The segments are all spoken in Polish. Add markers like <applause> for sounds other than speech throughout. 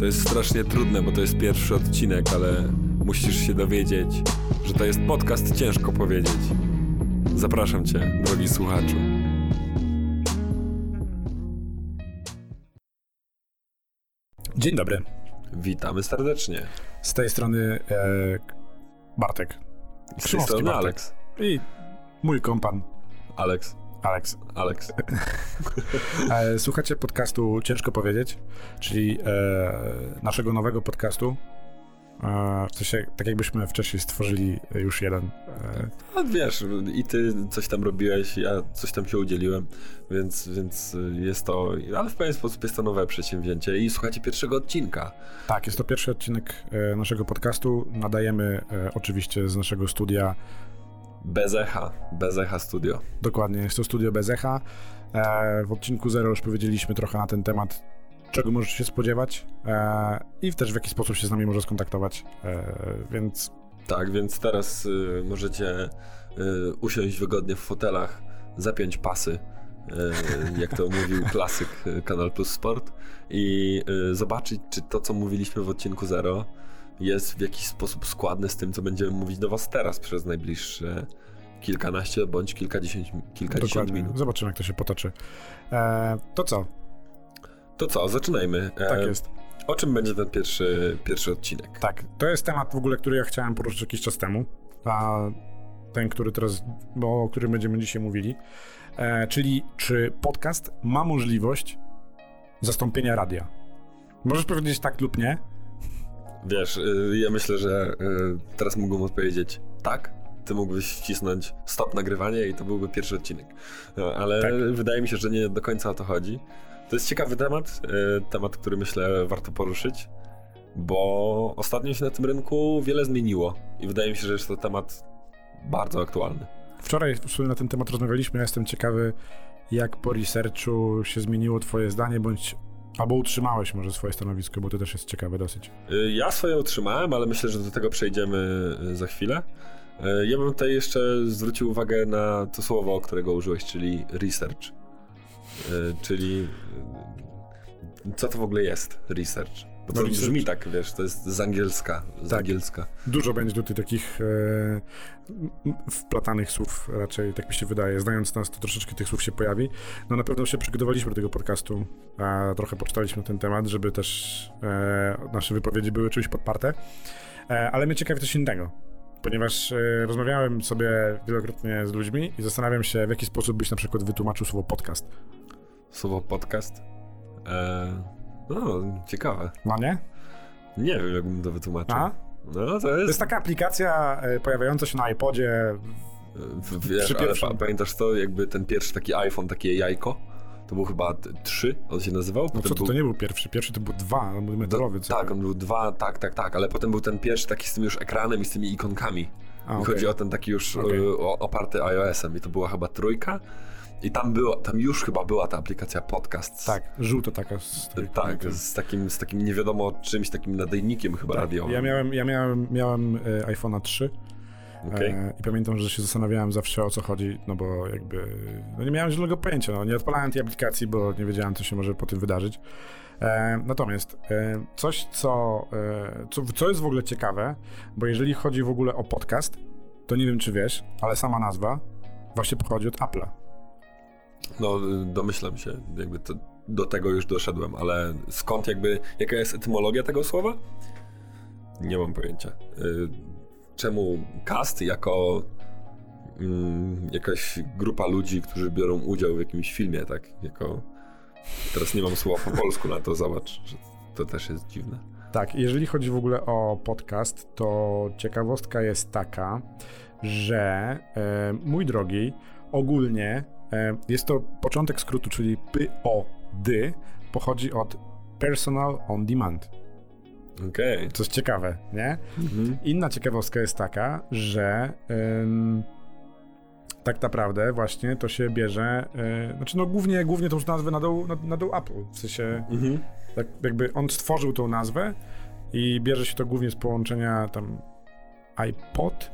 To jest strasznie trudne, bo to jest pierwszy odcinek, ale musisz się dowiedzieć, że to jest podcast Ciężko Powiedzieć. Zapraszam Cię, drogi słuchaczu. Dzień dobry. Witamy serdecznie. Z tej strony e, Bartek. Z tej strony Bartek. Alex. I mój kompan Alex. Alex. Alex. <laughs> E, słuchacie podcastu Ciężko Powiedzieć, czyli e, naszego nowego podcastu. E, w sensie, tak jakbyśmy wcześniej stworzyli już jeden. E, No wiesz, i ty coś tam robiłeś, ja coś tam się udzieliłem, więc, więc jest to, ale w pewien sposób jest to nowe przedsięwzięcie i słuchajcie pierwszego odcinka. tak, jest to pierwszy odcinek e, naszego podcastu. Nadajemy e, oczywiście z naszego studia Bez echa, bez echa studio. Dokładnie, jest to studio bez echa. E, w odcinku Zero już powiedzieliśmy trochę na ten temat, czego możesz się spodziewać e, i też w jaki sposób się z nami może skontaktować, e, więc Tak, więc teraz y, możecie y, usiąść wygodnie w fotelach, zapiąć pasy, y, jak to mówił klasyk Kanal Plus Sport i zobaczyć, czy to, co mówiliśmy w odcinku Zero, jest w jakiś sposób składne z tym, co będziemy mówić do Was teraz przez najbliższe kilkanaście bądź kilkadziesiąt, kilkadziesiąt dokładnie, minut. zobaczymy jak to się potoczy. E, to co? To co, zaczynajmy. E, Tak jest. O czym będzie ten pierwszy, pierwszy odcinek? Tak, to jest temat w ogóle, który ja chciałem poruszyć jakiś czas temu, a ten, który teraz, bo, o którym będziemy dzisiaj mówili, e, czyli czy podcast ma możliwość zastąpienia radia? Możesz powiedzieć tak lub nie, Wiesz, y, ja myślę, że y, teraz mógłbym odpowiedzieć tak. Ty mógłbyś wcisnąć stop nagrywanie i to byłby pierwszy odcinek. No, ale Tak. wydaje mi się, że nie do końca o to chodzi. To jest ciekawy temat, y, temat, który myślę warto poruszyć, bo ostatnio się na tym rynku wiele zmieniło i wydaje mi się, że jest to temat bardzo aktualny. Wczoraj w sumie na ten temat rozmawialiśmy. Ja jestem ciekawy, jak po researchu się zmieniło Twoje zdanie, bądź albo utrzymałeś może swoje stanowisko, bo to też jest ciekawe dosyć. Y, Ja swoje utrzymałem, ale myślę, że do tego przejdziemy y, za chwilę. Y, Ja bym tutaj jeszcze zwrócił uwagę na to słowo, którego użyłeś, czyli research. Czyli co to w w jest research? Bo to No, brzmi tak, wiesz, to jest z angielska. Z Tak. angielska. Dużo będzie tutaj takich e, wplatanych słów, raczej tak mi się wydaje. Znając nas, to troszeczkę tych słów się pojawi. No na pewno się przygotowaliśmy do tego podcastu, a trochę poczytaliśmy na ten temat, żeby też e, nasze wypowiedzi były czymś podparte. E, ale mnie ciekawi coś innego. Ponieważ e, rozmawiałem sobie wielokrotnie z ludźmi i zastanawiam się, w jaki sposób byś na przykład wytłumaczył słowo podcast. Słowo podcast. E, no, ciekawe. No nie? Nie wiem, jakbym to wytłumaczył. A? No, to jest... To jest taka aplikacja e, pojawiająca się na iPodzie. W- Wiesz, Przy ale pamiętasz to, jakby ten pierwszy taki iPhone, takie jajko? To był chyba 3, on się nazywał? No co to, był... to nie był pierwszy. Pierwszy to był dwa, on był metalowy. co? Tak, on był dwa, tak, tak, tak, ale potem był ten pierwszy taki z tym już ekranem i z tymi ikonkami. A, I okej. chodzi o ten taki już Okej. e, o, oparty iOS-em i to była chyba trójka. I tam było, tam już chyba była ta aplikacja podcast. Tak, żółta taka. Z Tak, z takim, z takim nie wiadomo czymś, takim nadajnikiem chyba radiowym. Ja miałem, ja miałem, miałem e, iPhone'a 3 Okej. e, i pamiętam, że się zastanawiałem zawsze o co chodzi, no bo jakby no nie miałem zielonego pojęcia, no nie odpalałem tej aplikacji, bo nie wiedziałem, co się może po tym wydarzyć. E, natomiast e, coś, co, e, co, co jest w ogóle ciekawe, bo jeżeli chodzi w ogóle o podcast, to nie wiem, czy wiesz, ale sama nazwa właśnie pochodzi od Apple'a. No, y, domyślam się, jakby to, do tego już doszedłem, ale skąd jakby, jaka jest etymologia tego słowa? Nie mam pojęcia. Y, Czemu cast jako mm, jakaś grupa ludzi, którzy biorą udział w jakimś filmie, tak? Jako... Teraz nie mam słowa po polsku na to, zobacz, że to też jest dziwne. Tak, jeżeli chodzi w ogóle o podcast, to ciekawostka jest taka, że e, mój drogi, ogólnie jest to początek skrótu, czyli POD, pochodzi od Personal On Demand. Okej. Co jest ciekawe, nie? Mhm. Inna ciekawostka jest taka, że em, tak naprawdę właśnie to się bierze, e, znaczy no głównie, głównie tą nazwę nadał, nad- nadał Apple, w sensie Mhm. tak jakby on stworzył tą nazwę i bierze się to głównie z połączenia tam iPod,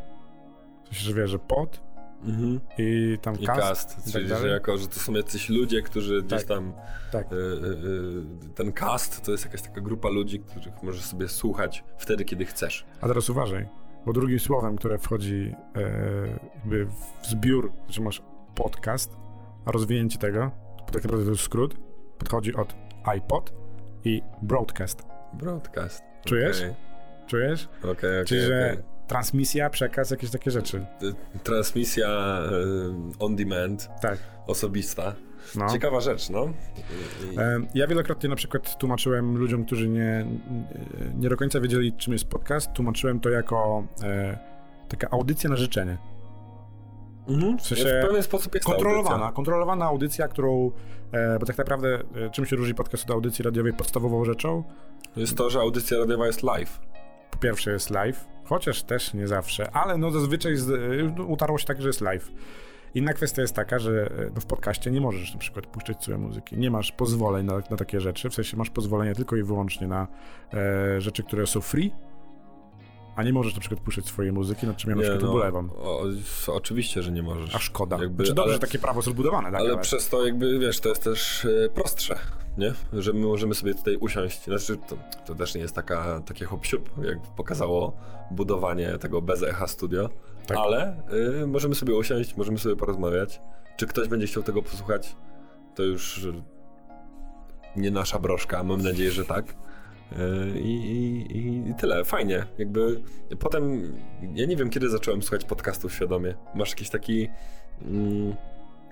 sensie, że wie, że pod mhm. i tam I cast. cast czyli tak że jako, że to są jacyś ludzie, którzy gdzieś tak. tam tak. Y, y, ten cast to jest jakaś taka grupa ludzi, których możesz sobie słuchać wtedy, kiedy chcesz. A teraz uważaj, bo drugim słowem, które wchodzi e, jakby w zbiór, że masz podcast, a rozwinięcie tego, to tak naprawdę to jest skrót, podchodzi od iPod i broadcast. Broadcast. Czujesz? Okay. Czujesz? Okej, okay, okay, Czyli, że transmisja, przekaz, jakieś takie rzeczy. Transmisja on demand. Tak. Osobista. No. Ciekawa rzecz, no. Ja wielokrotnie na przykład tłumaczyłem ludziom, którzy nie, nie do końca wiedzieli, czym jest podcast, tłumaczyłem to jako e, taka audycja na życzenie. Mhm. W, sensie w pewien sposób jest kontrolowana, audycja. kontrolowana audycja, którą, e, bo tak naprawdę e, czym się różni podcast od audycji radiowej podstawową rzeczą? Jest to, że audycja radiowa jest live. Po pierwsze jest live, chociaż też nie zawsze, ale no zazwyczaj z, e, utarło się tak, że jest live. Inna kwestia jest taka, że e, no w podcaście nie możesz na przykład puszczać sobie muzyki. Nie masz pozwoleń na, na takie rzeczy, w sensie masz pozwolenie tylko i wyłącznie na e, rzeczy, które są free, a nie możesz na przykład puszczać swojej muzyki, nad czym ja na przykład no, ubolewam. O, oczywiście, że nie możesz. A szkoda. Jakby, znaczy dobrze, ale, że takie prawo jest rozbudowane. Tak, ale, ale, przez to jakby, wiesz, to jest też e, prostsze, nie? Że my możemy sobie tutaj usiąść. Znaczy, to, to też nie jest taka, takie hop jak pokazało budowanie tego bez echa studio, tak. ale y, możemy sobie usiąść, możemy sobie porozmawiać. Czy ktoś będzie chciał tego posłuchać, to już nie nasza broszka, mam nadzieję, że tak. Y, I, i, I, tyle, fajnie. Jakby potem, ja nie wiem, kiedy zacząłem słuchać podcastów świadomie. Masz jakiś taki. Mm,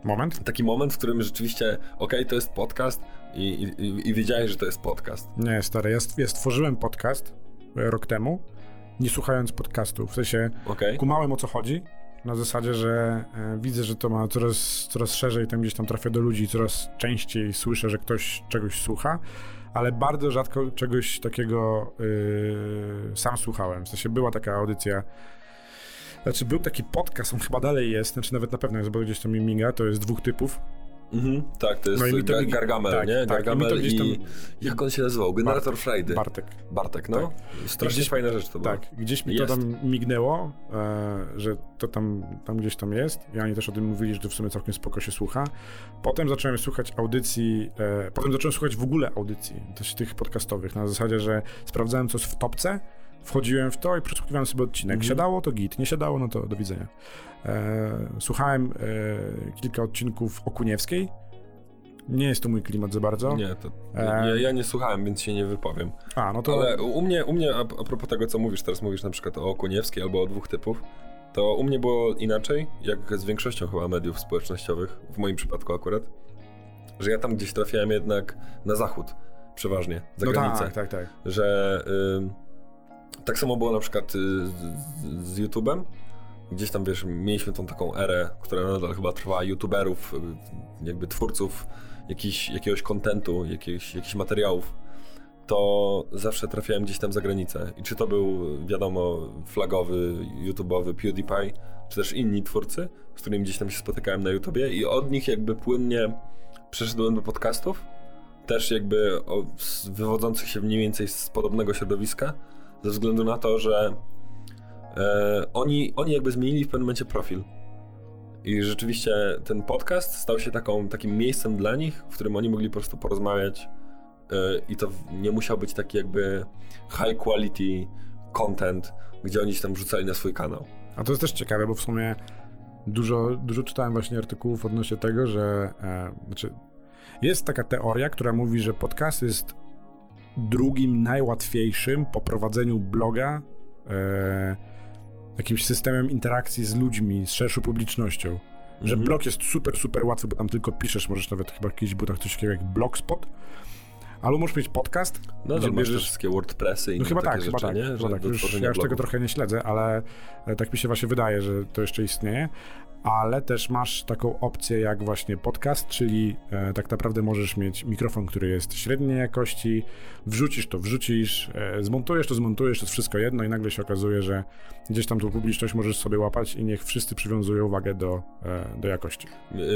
moment? Taki moment, w którym rzeczywiście, okej, okay, to jest podcast i, i, i, wiedziałeś, że to jest podcast. Nie, stary, ja, ja stworzyłem podcast e, rok temu, nie słuchając podcastów. W sensie okay. kumałem o co chodzi, na zasadzie, że e, widzę, że to ma coraz, coraz szerzej, tam gdzieś tam trafia do ludzi, coraz częściej słyszę, że ktoś czegoś słucha ale bardzo rzadko czegoś takiego yy, sam słuchałem. W sensie była taka audycja. Znaczy, był taki podcast, on chyba dalej jest, znaczy nawet na pewno jest, bo gdzieś tam mi miga, to jest dwóch typów. Mhm, tak, to jest no i to, Gargamel, tak, nie? Tak, Gargamel i, tam... i, jak on się nazywał? Generator Frajdy. Bartek. Bartek, no. Tak. Strasznie gdzieś, fajna rzecz to była. Tak, gdzieś mi jest. to tam mignęło, e, że to tam, tam gdzieś tam jest i oni też o tym mówili, że to w sumie całkiem spoko się słucha. Potem zacząłem słuchać audycji, e, potem zacząłem słuchać w ogóle audycji, też tych podcastowych, na zasadzie, że sprawdzałem co jest w topce, wchodziłem w to i przesłuchiwałem sobie odcinek. Mhm. Siadało to git, nie siadało, no to do widzenia. E, słuchałem e, kilka odcinków Okuniewskiej. Nie jest to mój klimat za bardzo. Nie, to, ja, ja, nie słuchałem, więc się nie wypowiem. A, no to... Ale u mnie, u mnie a, a propos tego, co mówisz, teraz mówisz na przykład o Okuniewskiej albo o dwóch typów, to u mnie było inaczej, jak z większością chyba mediów społecznościowych, w moim przypadku akurat, że ja tam gdzieś trafiałem jednak na zachód, przeważnie, za no granicę. Tak, tak, tak. Że... Y, tak samo było na przykład y, z, z YouTube'em. Gdzieś tam, wiesz, mieliśmy tą taką erę, która nadal chyba trwa, YouTuberów, y, jakby twórców jakiś, jakiegoś kontentu, jakichś, jakichś materiałów, to zawsze trafiałem gdzieś tam za granicę. I czy to był, wiadomo, flagowy, YouTube'owy PewDiePie, czy też inni twórcy, z którymi gdzieś tam się spotykałem na YouTubie i od nich jakby płynnie przeszedłem do podcastów, też jakby wywodzących się mniej więcej z podobnego środowiska, ze względu na to, że e, oni, oni jakby zmienili w pewnym momencie profil. I rzeczywiście ten podcast stał się taką, takim miejscem dla nich, w którym oni mogli po prostu porozmawiać e, i to nie musiał być taki jakby high quality content, gdzie oni się tam wrzucali na swój kanał. A to jest też ciekawe, bo w sumie dużo, dużo czytałem właśnie artykułów odnośnie tego, że e, znaczy jest taka teoria, która mówi, że podcast jest drugim najłatwiejszym po prowadzeniu bloga e, jakimś systemem interakcji z ludźmi, z szerszą publicznością. -hmm. Że mhm. blog jest super, super łatwy, bo tam tylko piszesz, możesz nawet chyba kiedyś było tak coś takiego jak blogspot, albo możesz mieć podcast. No, gdzie bierzesz wszystkie WordPressy i no, chyba tak, rzeczy, chyba tak, nie? Chyba tak. Już, ja już tego trochę nie śledzę, ale e, tak mi się właśnie wydaje, że to jeszcze istnieje ale też masz taką opcję jak właśnie podcast, czyli e, tak naprawdę możesz mieć mikrofon, który jest średniej jakości, wrzucisz to, wrzucisz, e, zmontujesz to, zmontujesz, to jest wszystko jedno i nagle się okazuje, że gdzieś tam tą publiczność możesz sobie łapać i niech wszyscy przywiązują uwagę do, e, do jakości.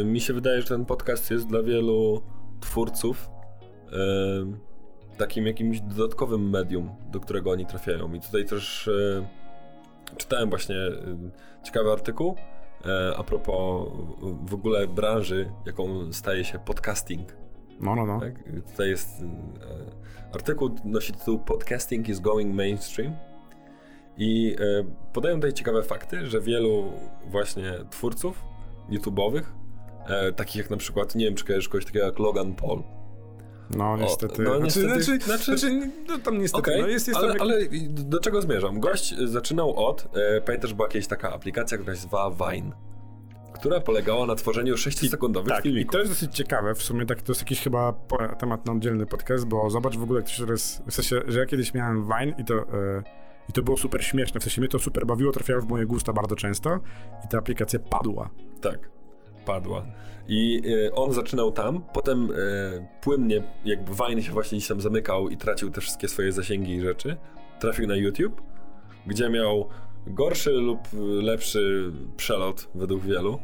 Mi się wydaje, że ten podcast jest dla wielu twórców e, takim jakimś dodatkowym medium, do którego oni trafiają. I tutaj też e, czytałem właśnie e, ciekawy artykuł, e, a propos w ogóle branży, jaką staje się podcasting. No, no, no. Tak? Tutaj jest e, artykuł, nosi tytuł Podcasting is going mainstream. I e, podają tutaj ciekawe fakty, że wielu właśnie twórców YouTube'owych, e, takich jak na przykład, nie wiem czy kojarzysz kogoś takiego jak Logan Paul. No niestety. no, Znaczy- niestety- znaczy, znaczy- znaczy, no, tam niestety, Okej, no jest, jest ale, tam ale do czego zmierzam? Gość zaczynał od, e, pamiętasz, była jakaś taka aplikacja, która się nazywała Vine, która polegała na tworzeniu 6-sekundowych Tak, i filmików. to jest dosyć ciekawe, w sumie tak, to jest jakiś chyba temat na oddzielny podcast, bo zobacz w ogóle, jak to się teraz, w sensie, że ja kiedyś miałem Vine i to, e, i to było super śmieszne, w sensie mnie to super bawiło, trafiało w moje gusta bardzo często i ta aplikacja padła. Tak, padła. I e, on zaczynał tam, potem e, płynnie, jakby Vine się właśnie gdzieś tam zamykał i tracił te wszystkie swoje zasięgi i rzeczy. Trafił na YouTube, gdzie miał gorszy lub lepszy przelot według wielu.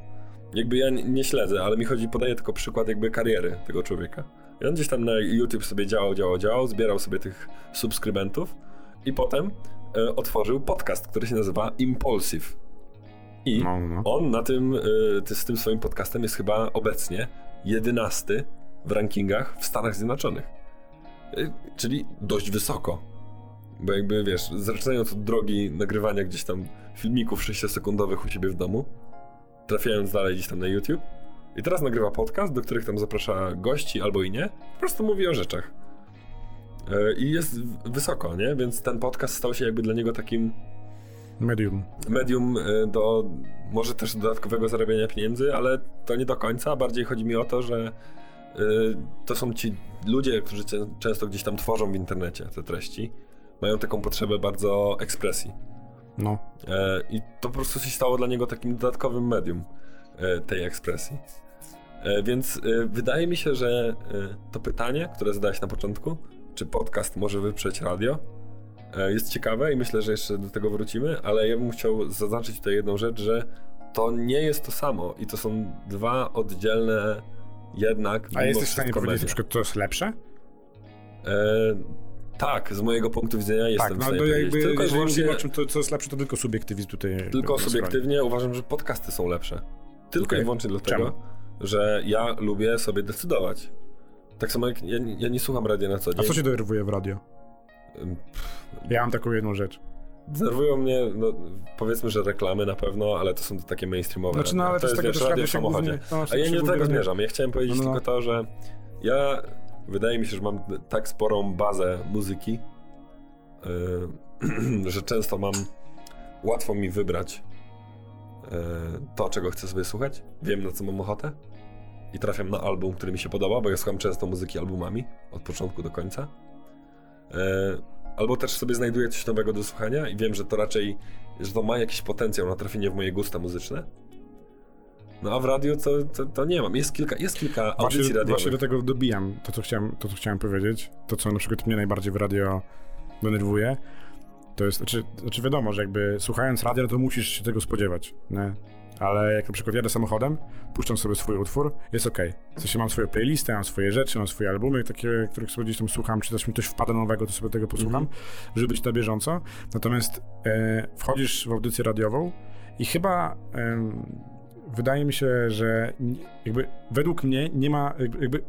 Jakby ja nie, nie śledzę, ale mi chodzi, podaję tylko przykład jakby kariery tego człowieka. I on gdzieś tam na YouTube sobie działał, działał, działał, zbierał sobie tych subskrybentów i potem e, otworzył podcast, który się nazywa Impulsive. I No, no. on na tym, y, z tym swoim podcastem jest chyba obecnie jedenasty w rankingach w Stanach Zjednoczonych. Y, Czyli dość wysoko. Bo jakby wiesz, zaczynając od drogi nagrywania gdzieś tam filmików 6-sekundowych u siebie w domu, trafiając dalej gdzieś tam na YouTube. I teraz nagrywa podcast, do których tam zaprasza gości albo i nie. Po prostu mówi o rzeczach. Y, I jest wysoko, nie? Więc ten podcast stał się jakby dla niego takim Medium. medium y, do może też dodatkowego zarabiania pieniędzy, ale to nie do końca. Bardziej chodzi mi o to, że y, to są ci ludzie, którzy często gdzieś tam tworzą w internecie te treści. Mają taką potrzebę bardzo ekspresji. No. E, I to po prostu się stało dla niego takim dodatkowym medium e, tej ekspresji. E, Więc e, wydaje mi się, że to pytanie, które zadałeś na początku, czy podcast może wyprzeć radio, jest ciekawe i myślę, że jeszcze do tego wrócimy, ale ja bym chciał zaznaczyć tutaj jedną rzecz, że to nie jest to samo i to są dwa oddzielne jednak. A jesteś w stanie powiedzieć na przykład, co jest lepsze? E, tak, z mojego punktu widzenia jestem tak, w no stanie to powiedzieć. jakby, Tylko jeżeli wyłącznie- mówimy o czym to, co jest lepsze, to tylko subiektywizm tutaj. Tylko jest subiektywnie uważam, że podcasty są lepsze. Tylko Okej. i wyłącznie dlatego, Czemu? że ja lubię sobie decydować. Tak samo jak ja, ja nie słucham radia na co A dzień. co cię denerwuje w radio? Ym, Ja mam taką jedną rzecz. Denerwują mnie, no, powiedzmy, że reklamy na pewno, ale to są takie mainstreamowe. Znaczy, no ale to to jest jest radio w samochodzie. głównie... No, A ja się nie do tego zmierzam. Ja chciałem powiedzieć no, no. tylko to, że ja wydaje mi się, że mam tak sporą bazę muzyki, yy, <clears throat> że często mam łatwo mi wybrać yy, to, czego chcę sobie słuchać. Wiem, na co mam ochotę. I trafiam na album, który mi się podoba, bo ja słucham często muzyki albumami od początku do końca. Yy, albo też sobie znajduję coś nowego do słuchania i wiem, że to raczej, że to ma jakiś potencjał na trafienie w moje gusta muzyczne. No a w radiu to, to, to nie mam. Jest kilka, jest kilka audycji Właśnie, radiowych. właśnie do tego dobijam to co, chciałem, to, co chciałem powiedzieć. To, co na przykład mnie najbardziej w radio denerwuje, to jest, znaczy, znaczy wiadomo, że jakby słuchając radia, no to musisz się tego spodziewać, nie? Ale jak na przykład jadę samochodem, puszczam sobie swój utwór, jest okej. W sensie mam swoją playlistę, mam swoje rzeczy, mam swoje albumy, takie, których sobie gdzieś tam słucham, czy też mi coś wpada nowego, to sobie tego posłucham, Mhm. żeby być na bieżąco. Natomiast e, wchodzisz w audycję radiową i chyba em, wydaje mi się, że jakby według mnie nie ma jakby, jakby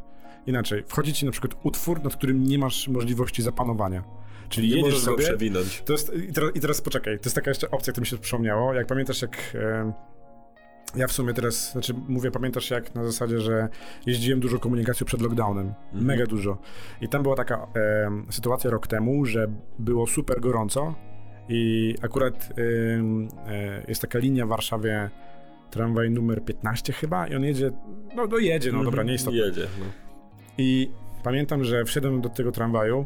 inaczej, wchodzi ci na przykład utwór, nad którym nie masz możliwości zapanowania. Czyli nie jedziesz sobie, przewinąć. to jest, i, teraz, I teraz poczekaj, to jest taka jeszcze opcja, która mi się przypomniało. Jak pamiętasz, jak. E, ja w sumie teraz, znaczy mówię, pamiętasz jak na zasadzie, że jeździłem dużo komunikacją przed lockdownem. Mhm. Mega dużo. I tam była taka e, sytuacja rok temu, że było super gorąco i akurat e, jest taka linia w Warszawie, tramwaj numer 15 chyba i on jedzie, no dojedzie, no dobra, nie jest to Jedzie. No. i pamiętam, że wszedłem do tego tramwaju,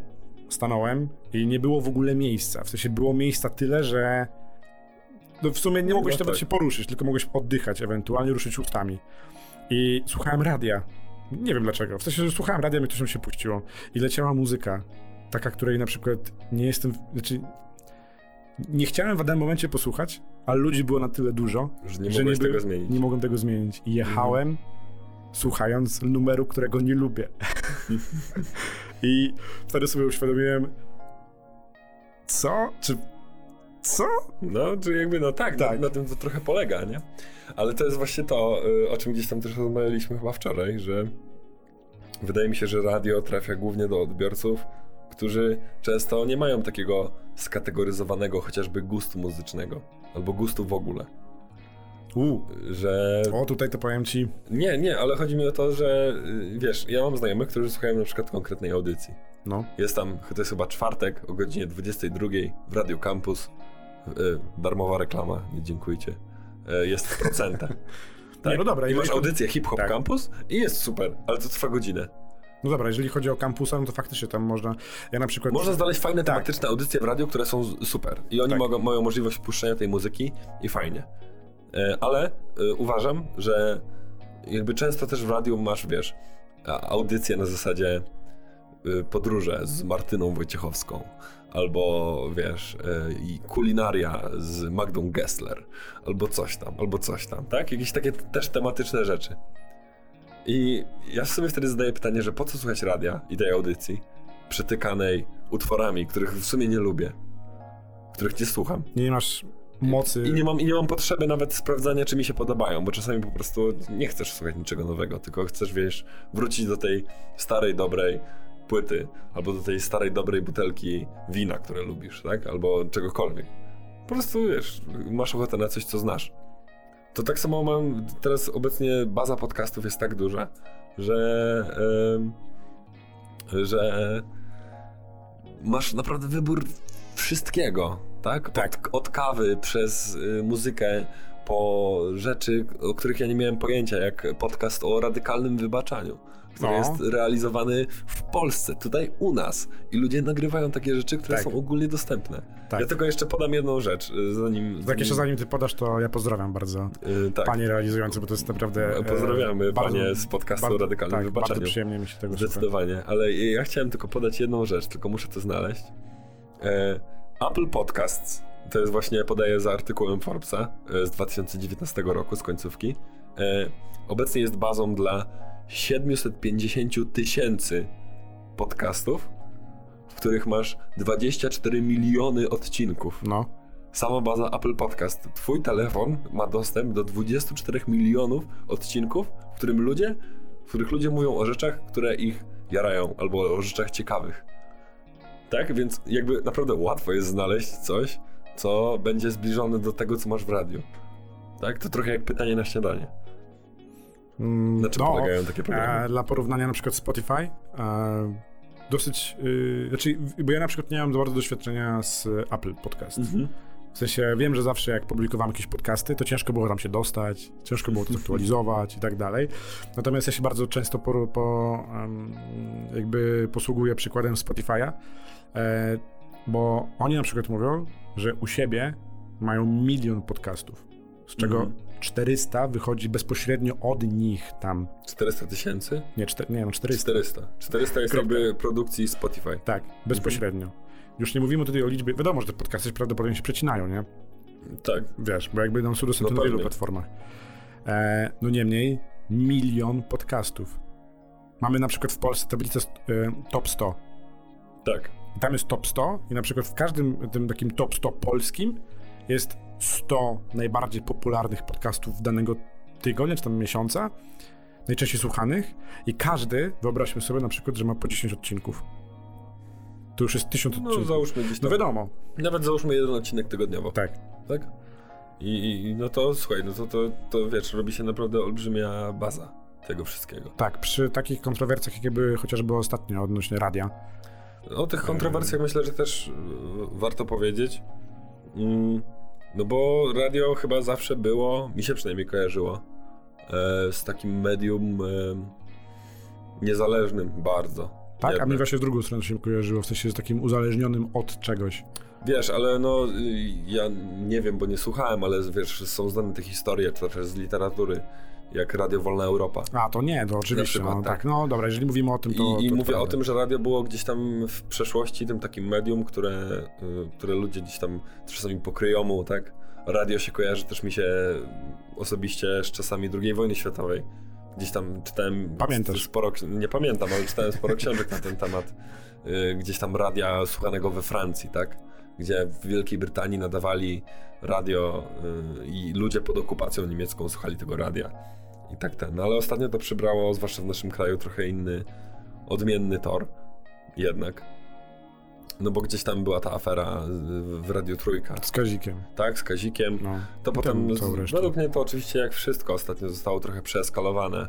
stanąłem i nie było w ogóle miejsca. W sensie było miejsca tyle, że no w sumie nie mogłeś No nawet tak. się poruszyć, tylko mogłeś oddychać, ewentualnie ruszyć ustami. I słuchałem radia. Nie wiem dlaczego. W sensie, że słuchałem radia, mi to się puściło. I leciała muzyka. Taka, której na przykład nie jestem. Znaczy. Nie chciałem w danym momencie posłuchać, ale ludzi było na tyle dużo, Że nie że by- tego zmienić. nie mogłem tego zmienić. I jechałem, słuchając numeru, którego nie lubię. <laughs> I wtedy sobie uświadomiłem, co? Czy Co? No, czy jakby, no tak, Tak. Na, na tym to trochę polega, nie? Ale to jest właśnie to, y, o czym gdzieś tam też rozmawialiśmy chyba wczoraj, że wydaje mi się, że radio trafia głównie do odbiorców, którzy często nie mają takiego skategoryzowanego chociażby gustu muzycznego, albo gustu w ogóle. U. Że O, tutaj to powiem ci. Nie, nie, ale chodzi mi o to, że y, wiesz, ja mam znajomych, którzy słuchają na przykład konkretnej audycji. No. Jest tam, to jest chyba czwartek o godzinie 22 w Radio Campus. Y, darmowa reklama, nie dziękujcie. Y, jest w procentach. <laughs> Nie, no dobra, I masz audycję Hip Hop Tak. Campus i jest super, ale to trwa godzinę. No dobra, jeżeli chodzi o kampusa, no to faktycznie tam można. Ja na przykład. Można znaleźć fajne Tak. tematyczne audycje w radio, które są super. I oni Tak. mogą, mają możliwość puszczenia tej muzyki i fajnie. E, Ale e, uważam, że jakby często też w radiu masz, wiesz, a- audycje na zasadzie e, podróże z Martyną Wojciechowską. Albo wiesz, e, i kulinaria z Magdą Gessler, albo coś tam, albo coś tam, tak? Jakieś takie też tematyczne rzeczy. I ja sobie wtedy zadaję pytanie, że po co słuchać radia i tej audycji przytykanej utworami, których w sumie nie lubię, których nie słucham. Nie masz mocy. I nie mam, i nie mam potrzeby nawet sprawdzania, czy mi się podobają, bo czasami po prostu nie chcesz słuchać niczego nowego, tylko chcesz, wiesz, wrócić do tej starej, dobrej płyty, albo do tej starej, dobrej butelki wina, które lubisz, tak? Albo czegokolwiek. Po prostu, wiesz, masz ochotę na coś, co znasz. To tak samo mam, teraz obecnie baza podcastów jest tak duża, że, em, że masz naprawdę wybór wszystkiego, tak? Tak. Od, od kawy przez y, muzykę po rzeczy, o których ja nie miałem pojęcia, jak podcast o radykalnym wybaczaniu, który No. jest realizowany w Polsce, tutaj u nas. I ludzie nagrywają takie rzeczy, które Tak. są ogólnie dostępne. Tak. Ja tylko jeszcze podam jedną rzecz, y, zanim... Tak jeszcze zanim ty podasz, to ja pozdrawiam bardzo y, tak. panie realizujący, bo to jest naprawdę. e, Pozdrawiamy bardzo- panie z podcastu bardzo- radykalnym tak, wybaczeniu. Bardzo przyjemnie mi się tego. Zdecydowanie, ale ja chciałem tylko podać jedną rzecz, tylko muszę to znaleźć. E, Apple Podcasts, to jest właśnie, podaję za artykułem Forbesa e, z 2019 roku, z końcówki, e, obecnie jest bazą dla 750 tysięcy podcastów, w których masz 24 miliony odcinków. No. Sama baza Apple Podcast. Twój telefon ma dostęp do 24 milionów odcinków, w którym ludzie, w których ludzie mówią o rzeczach, które ich jarają, albo o rzeczach ciekawych. Tak? Więc jakby naprawdę łatwo jest znaleźć coś, co będzie zbliżone do tego, co masz w radiu. Tak? To trochę jak pytanie na śniadanie. Mm, Na czym no, polegają takie programy? E, dla porównania na przykład Spotify. E, dosyć. Y, znaczy, bo ja na przykład nie mam za bardzo doświadczenia z Apple Podcast. Mhm. W sensie wiem, że zawsze jak publikowałem jakieś podcasty, to ciężko było tam się dostać, ciężko było to zaktualizować i tak dalej. Natomiast ja się bardzo często po, po, jakby posługuję przykładem Spotify'a, e, bo oni na przykład mówią, że u siebie mają milion podcastów, z czego Mhm. 400 wychodzi bezpośrednio od nich tam. 400 tysięcy? Nie, czter, nie no 400. 400. 400 jest Kropka. jakby produkcji Spotify. Tak, bezpośrednio. Już nie mówimy tutaj o liczbie, wiadomo, że te podcasty prawdopodobnie się przecinają, nie? Tak. Wiesz, bo jakby nam są dostępne No na wielu platformach. E, no niemniej, milion podcastów. Mamy na przykład w Polsce tablicę e, top 100. Tak. I tam jest top 100 i na przykład w każdym tym takim top 100 polskim jest 100 najbardziej popularnych podcastów danego tygodnia czy tam miesiąca, najczęściej słuchanych i każdy, wyobraźmy sobie na przykład, że ma po 10 odcinków. To już jest 1000 No odcinków. załóżmy gdzieś No tam. wiadomo, Nawet załóżmy jeden odcinek tygodniowo. tak. Tak? I, i- no to słuchaj, no to, to, to wiesz, robi się naprawdę olbrzymia baza tego wszystkiego. Tak, przy takich kontrowersjach, jakie były chociażby ostatnio odnośnie radia. O tych kontrowersjach myślę, że też warto powiedzieć. Mm, no bo radio chyba zawsze było, mi się przynajmniej kojarzyło, e, z takim medium e, niezależnym bardzo. Tak, a mi właśnie w drugą stronę się kojarzyło, w sensie z takim uzależnionym od czegoś. Wiesz, ale no y, ja nie wiem, bo nie słuchałem, ale wiesz, są znane te historie, to też z literatury, jak Radio Wolna Europa. A, to nie, to oczywiście, przykład, no tak. tak. No dobra, jeżeli mówimy o tym, to I, i to mówię prawda. o tym, że radio było gdzieś tam w przeszłości tym takim medium, które, y, które ludzie gdzieś tam czasami pokryjomu, tak? Radio się kojarzy też mi się osobiście z czasami II wojny światowej. Gdzieś tam czytałem Pamiętasz. sporo, nie pamiętam, ale czytałem sporo książek na ten temat. y, gdzieś tam radia słuchanego we Francji, tak? Gdzie w Wielkiej Brytanii nadawali radio y, i ludzie pod okupacją niemiecką słuchali tego radia. I tak ten. No ale ostatnio to przybrało, zwłaszcza w naszym kraju, trochę inny, odmienny tor. Jednak. No bo gdzieś tam była ta afera y, w Radio Trójka. Z Kazikiem. Tak, z Kazikiem. No. To potem, według mnie to oczywiście jak wszystko ostatnio zostało trochę przeeskalowane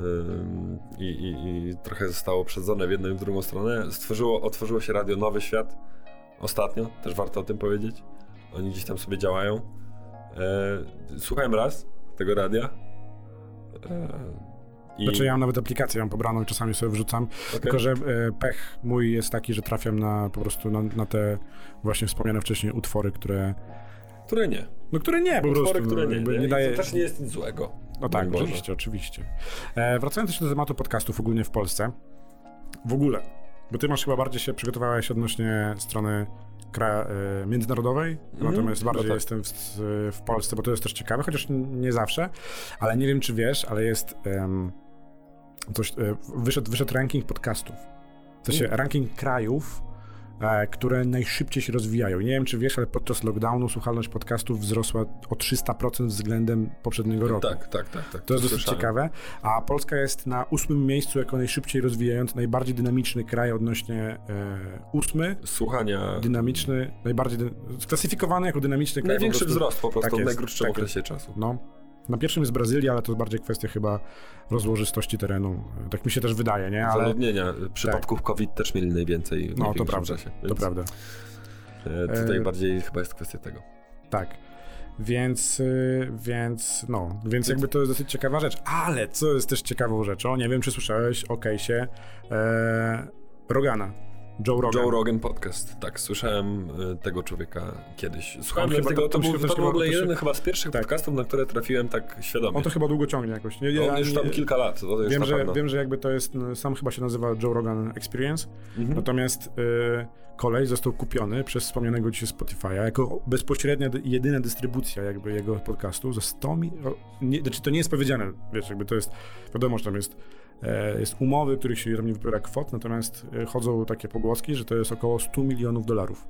ym, i, i, i trochę zostało przedzone w jedną i w drugą stronę. Stworzyło, otworzyło się radio Nowy Świat ostatnio, też warto o tym powiedzieć. Oni gdzieś tam sobie działają. E, słuchałem raz tego radia. E, i, Znaczy ja mam nawet aplikację, mam pobraną i czasami sobie wrzucam, okej. tylko że e, pech mój jest taki, że trafiam na po prostu na, na te właśnie wspomniane wcześniej utwory, które Które nie. no które nie, po Utwory, prostu które nie, nie. nie daje... To też nie jest nic złego. No tak, oczywiście, oczywiście. E, wracając jeszcze do tematu podcastów ogólnie w Polsce. W ogóle, bo ty masz chyba bardziej się przygotowałeś odnośnie strony kra, e, międzynarodowej, Mhm, natomiast chyba bardziej tak. jestem w, w Polsce, bo to jest też ciekawe, chociaż nie zawsze, ale nie wiem czy wiesz, ale jest em, coś, e, wyszedł, wyszedł ranking podcastów. W sensie Mm. ranking krajów, które najszybciej się rozwijają. Nie wiem, czy wiesz, ale podczas lockdownu słuchalność podcastów wzrosła o 300% względem poprzedniego roku. Tak, tak, tak. tak To jest dosyć ciekawe. A Polska jest na ósmym miejscu jako najszybciej rozwijający, najbardziej dynamiczny kraj odnośnie e, ósmy. Słuchania. Dynamiczny, najbardziej dy... sklasyfikowany jako dynamiczny kraj. po Największy prostu. wzrost po prostu Tak w najkrótszym tak okresie czasu. No. Na pierwszym jest Brazylia, ale to jest bardziej kwestia chyba rozłożystości terenu. Tak mi się też wydaje, nie? Ale Zaludnienia. Przypadków COVID też mieli najwięcej w no, to prawda. czasie. To prawda. e, Tutaj E, bardziej chyba jest kwestia tego. Tak. Więc, y, więc, no, więc jakby to jest dosyć ciekawa rzecz. Ale co jest też ciekawą rzeczą, nie wiem czy słyszałeś o case'ie e, Rogana. Joe Rogan. Joe Rogan Podcast. Tak, słyszałem e, tego człowieka kiedyś. Słuchałem On chyba tego, to- był, to, to w ogóle się- jeden chyba z pierwszych tak. podcastów, na które trafiłem tak świadomie. On to chyba długo ciągnie jakoś. Nie, On ja już nie- tam kilka lat, wiem, że, pewno. wiem, że jakby to jest, no, sam chyba się nazywa Joe Rogan Experience, Mhm. natomiast y, kolej został kupiony przez wspomnianego dzisiaj Spotify'a jako bezpośrednia, dy- jedyna dystrybucja jakby jego podcastu za 100 milionów, znaczy to nie jest powiedziane, wiesz, jakby to jest, wiadomo, że tam jest, jest umowy, których się tam nie wybiera kwot, natomiast e, chodzą takie pogłoski, że to jest około 100 milionów dolarów.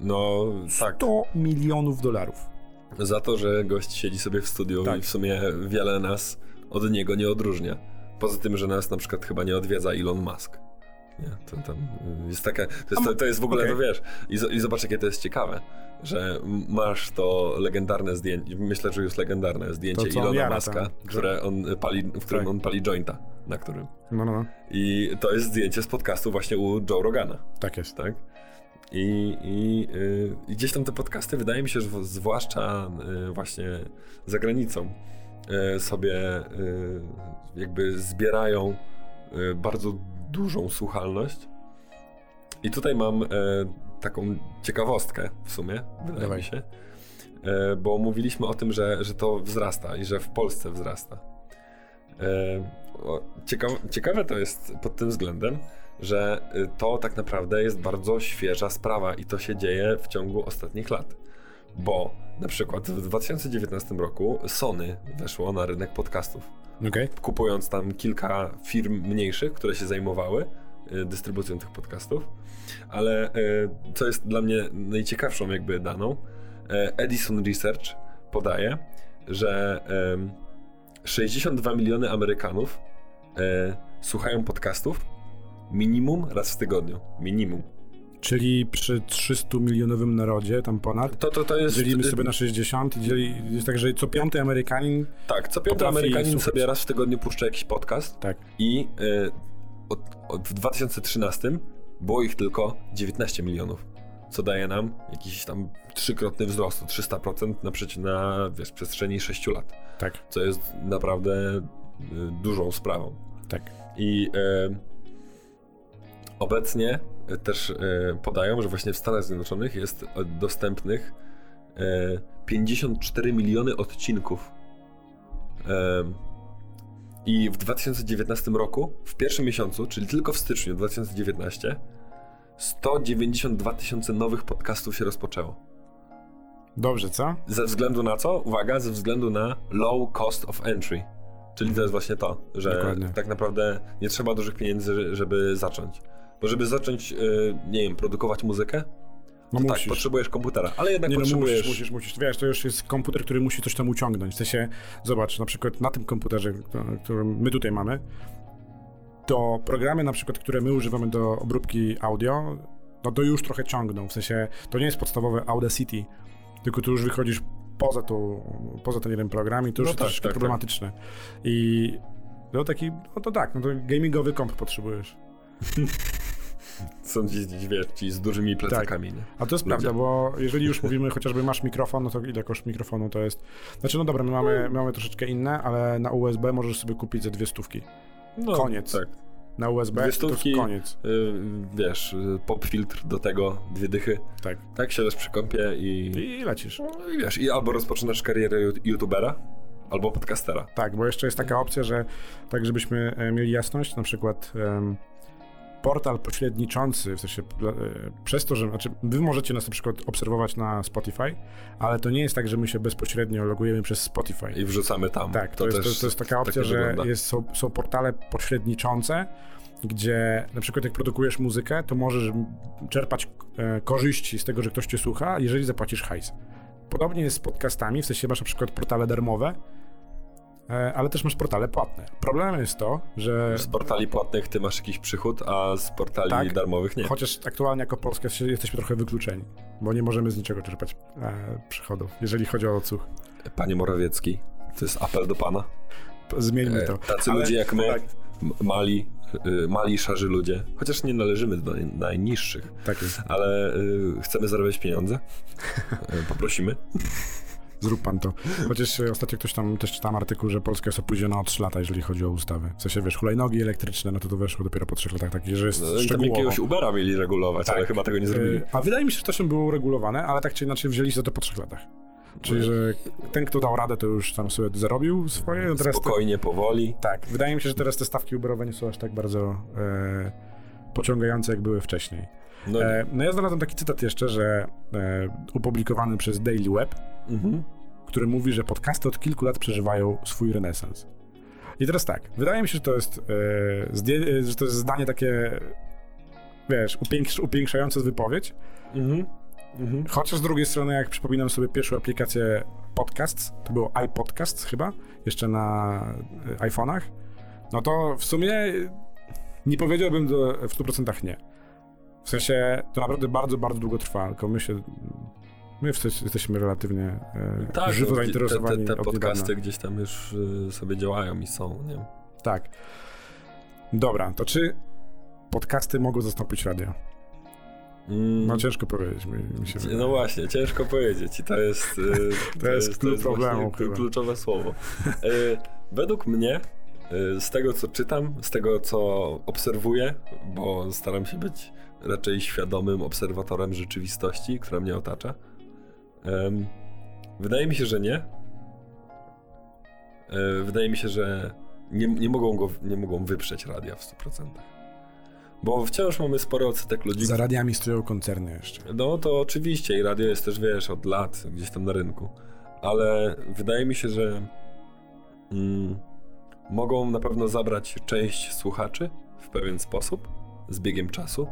No tak, 100 milionów dolarów. za to, że gość siedzi sobie w studiu Tak. i w sumie wiele nas od niego nie odróżnia. Poza tym, że nas na przykład chyba nie odwiedza Elon Musk. Nie, to tam jest taka, to jest, to, to jest w ogóle, Okej. to wiesz, i, i zobacz jakie to jest ciekawe, że masz to legendarne zdjęcie, myślę, że już legendarne zdjęcie To, Ilona tam. które on pali, w którym Tak. on pali jointa, na którym. No, no, no, I to jest zdjęcie z podcastu właśnie u Joe Rogana tak jest. tak? I, i, y, I gdzieś tam te podcasty, wydaje mi się, że zwłaszcza y, właśnie za granicą, y, sobie y, jakby zbierają y, bardzo dużą słuchalność. I tutaj mam y, taką ciekawostkę w sumie, wydaje Dawaj. mi się, y, bo mówiliśmy o tym, że, że to wzrasta i że w Polsce wzrasta. O, Ciekawe, ciekawe to jest pod tym względem, że y, to tak naprawdę jest bardzo świeża sprawa i to się dzieje w ciągu ostatnich lat. Bo na przykład w 2019 roku Sony weszło na rynek podcastów, Okej, kupując tam kilka firm mniejszych, które się zajmowały dystrybucją tych podcastów. Ale y, co jest dla mnie najciekawszą jakby daną, y, Edison Research podaje, że em, 62 miliony Amerykanów e, słuchają podcastów minimum raz w tygodniu. Minimum. czyli przy 300 milionowym narodzie, tam ponad, To, to, to jest. dzielimy sobie na 60 i dzieli, jest tak, że co piąty Amerykanin, Tak, co piąty Amerykanin słuchać. sobie raz w tygodniu puszcza jakiś podcast tak, i e, od, od, w 2013 było ich tylko 19 milionów. Co daje nam jakiś tam trzykrotny wzrost o 300% na, na wiesz, przestrzeni 6 lat. tak, Co jest naprawdę e, dużą sprawą. tak. I e, obecnie e, też e, podają, że właśnie w Stanach Zjednoczonych jest dostępnych e, 54 miliony odcinków. I w 2019 roku, w pierwszym miesiącu, czyli tylko w styczniu 2019, 192 tysiące nowych podcastów się rozpoczęło. Dobrze, co? Ze względu na co? Uwaga, ze względu na low cost of entry. Czyli to jest właśnie to, że Dokładnie. tak naprawdę nie trzeba dużych pieniędzy, żeby zacząć. Bo żeby zacząć, y, nie wiem, produkować muzykę, No tak, potrzebujesz komputera, ale jednak Nie no, potrzebujesz... musisz, musisz, musisz. Wiesz, to już jest komputer, który musi coś tam uciągnąć. W sensie, zobacz, na przykład na tym komputerze, któ- który my tutaj mamy, to programy na przykład, które my używamy do obróbki audio, no to już trochę ciągną. W sensie, to nie jest podstawowe Audacity, tylko tu już wychodzisz poza, tą, poza ten jeden program i to już No jest tak, troszeczkę tak, tak. problematyczne. I no taki, no to tak, no to gamingowy komp potrzebujesz. <laughs> Są ci, wiesz, ci z dużymi plecakami, nie? A to jest Ludzie. prawda, bo jeżeli już mówimy chociażby masz mikrofon, no to ile koszt mikrofonu to jest? Znaczy, no dobra, my mamy, my mamy troszeczkę inne, ale na USB możesz sobie kupić za dwie stówki. No, Koniec. Tak. Na USB Dwie to stówki. jest koniec. Y, wiesz, pop filtr do tego, dwie dychy. Tak. Tak, siadasz przy kąpie i, I lecisz. no, i wiesz, i albo rozpoczynasz karierę youtubera, albo podcastera. Tak, bo jeszcze jest taka opcja, że tak żebyśmy e, mieli jasność, na przykład em, portal pośredniczący, w sensie e, przez to, że znaczy wy możecie nas na przykład obserwować na Spotify, ale to nie jest tak, że my się bezpośrednio logujemy przez Spotify. I wrzucamy tam. Tak, to, jest, to, to jest taka opcja, tak że wygląda. jest, są, są portale pośredniczące, gdzie na przykład jak produkujesz muzykę, to możesz czerpać e, korzyści z tego, że ktoś cię słucha, jeżeli zapłacisz hajs. Podobnie jest z podcastami, w sensie masz na przykład portale darmowe, ale też masz portale płatne. Problemem jest to, że Z portali płatnych ty masz jakiś przychód, a z portali Tak. darmowych nie. chociaż aktualnie jako Polska jesteśmy trochę wykluczeni, bo nie możemy z niczego czerpać e, przychodów, jeżeli chodzi o odsłuch. Panie Morawiecki, to jest apel do pana. Zmieńmy E, to. Tacy Ale- ludzie jak my, tak. mali, y, mali, szarzy ludzie, chociaż nie należymy do naj- najniższych, Tak ale y, chcemy zarabiać pieniądze. Y, Poprosimy. Zrób pan to. Chociaż e, ostatnio ktoś tam też czytałem artykuł, że Polska jest opóźniona o 3 lata, jeżeli chodzi o ustawy. W sensie, wiesz, hulajnogi elektryczne, no to to weszło dopiero po 3 latach, takie, że jest No, i tam szczegółowo. jakiegoś Ubera mieli regulować, Tak. ale chyba tego nie zrobili. E, A wydaje mi się, że to się było uregulowane, ale tak czy inaczej wzięli się za to po 3 latach. Czyli, że ten, kto dał radę, to już tam sobie zarobił swoje. No teraz te, Spokojnie, powoli. tak, wydaje mi się, że teraz te stawki uberowe nie są aż tak bardzo e, pociągające, jak były wcześniej. No, E, no ja znalazłem taki cytat jeszcze, że e, opublikowany przez Daily Web, mhm. który mówi, że podcasty od kilku lat przeżywają swój renesans. I teraz tak, wydaje mi się, że to jest, e, e, że to jest zdanie takie, wiesz, upięks- upiększające wypowiedź, Mhm. Mhm. chociaż z drugiej strony, jak przypominam sobie pierwszą aplikację podcast, to było iPodcast chyba, jeszcze na e, iPhone'ach, no to w sumie nie powiedziałbym do, w 100% nie. W sensie, to naprawdę bardzo, bardzo długo trwa, tylko my się, my wszyscy jesteśmy relatywnie e, Tak, żywo no, te, zainteresowani te, te od podcasty gdzieś tam już y, sobie działają i są, nie? Tak. Dobra, to czy podcasty mogą zastąpić radio? Mm, No ciężko powiedzieć, mi, mi się wydaje. No właśnie, ciężko powiedzieć i to jest... y, <laughs> To jest klucz problemu kluczowe słowo. Y, Według mnie, z tego co czytam, z tego co obserwuję, bo staram się być raczej świadomym obserwatorem rzeczywistości, która mnie otacza, em, wydaje mi się, że nie. E, Wydaje mi się, że nie, nie, mogą go, nie mogą wyprzeć radia w 100%. Bo wciąż mamy spory odsetek ludzi, Za radiami stoją koncerny jeszcze. no to oczywiście i radio jest też, wiesz, od lat gdzieś tam na rynku. Ale wydaje mi się, że mm, mogą na pewno zabrać część słuchaczy w pewien sposób z biegiem czasu.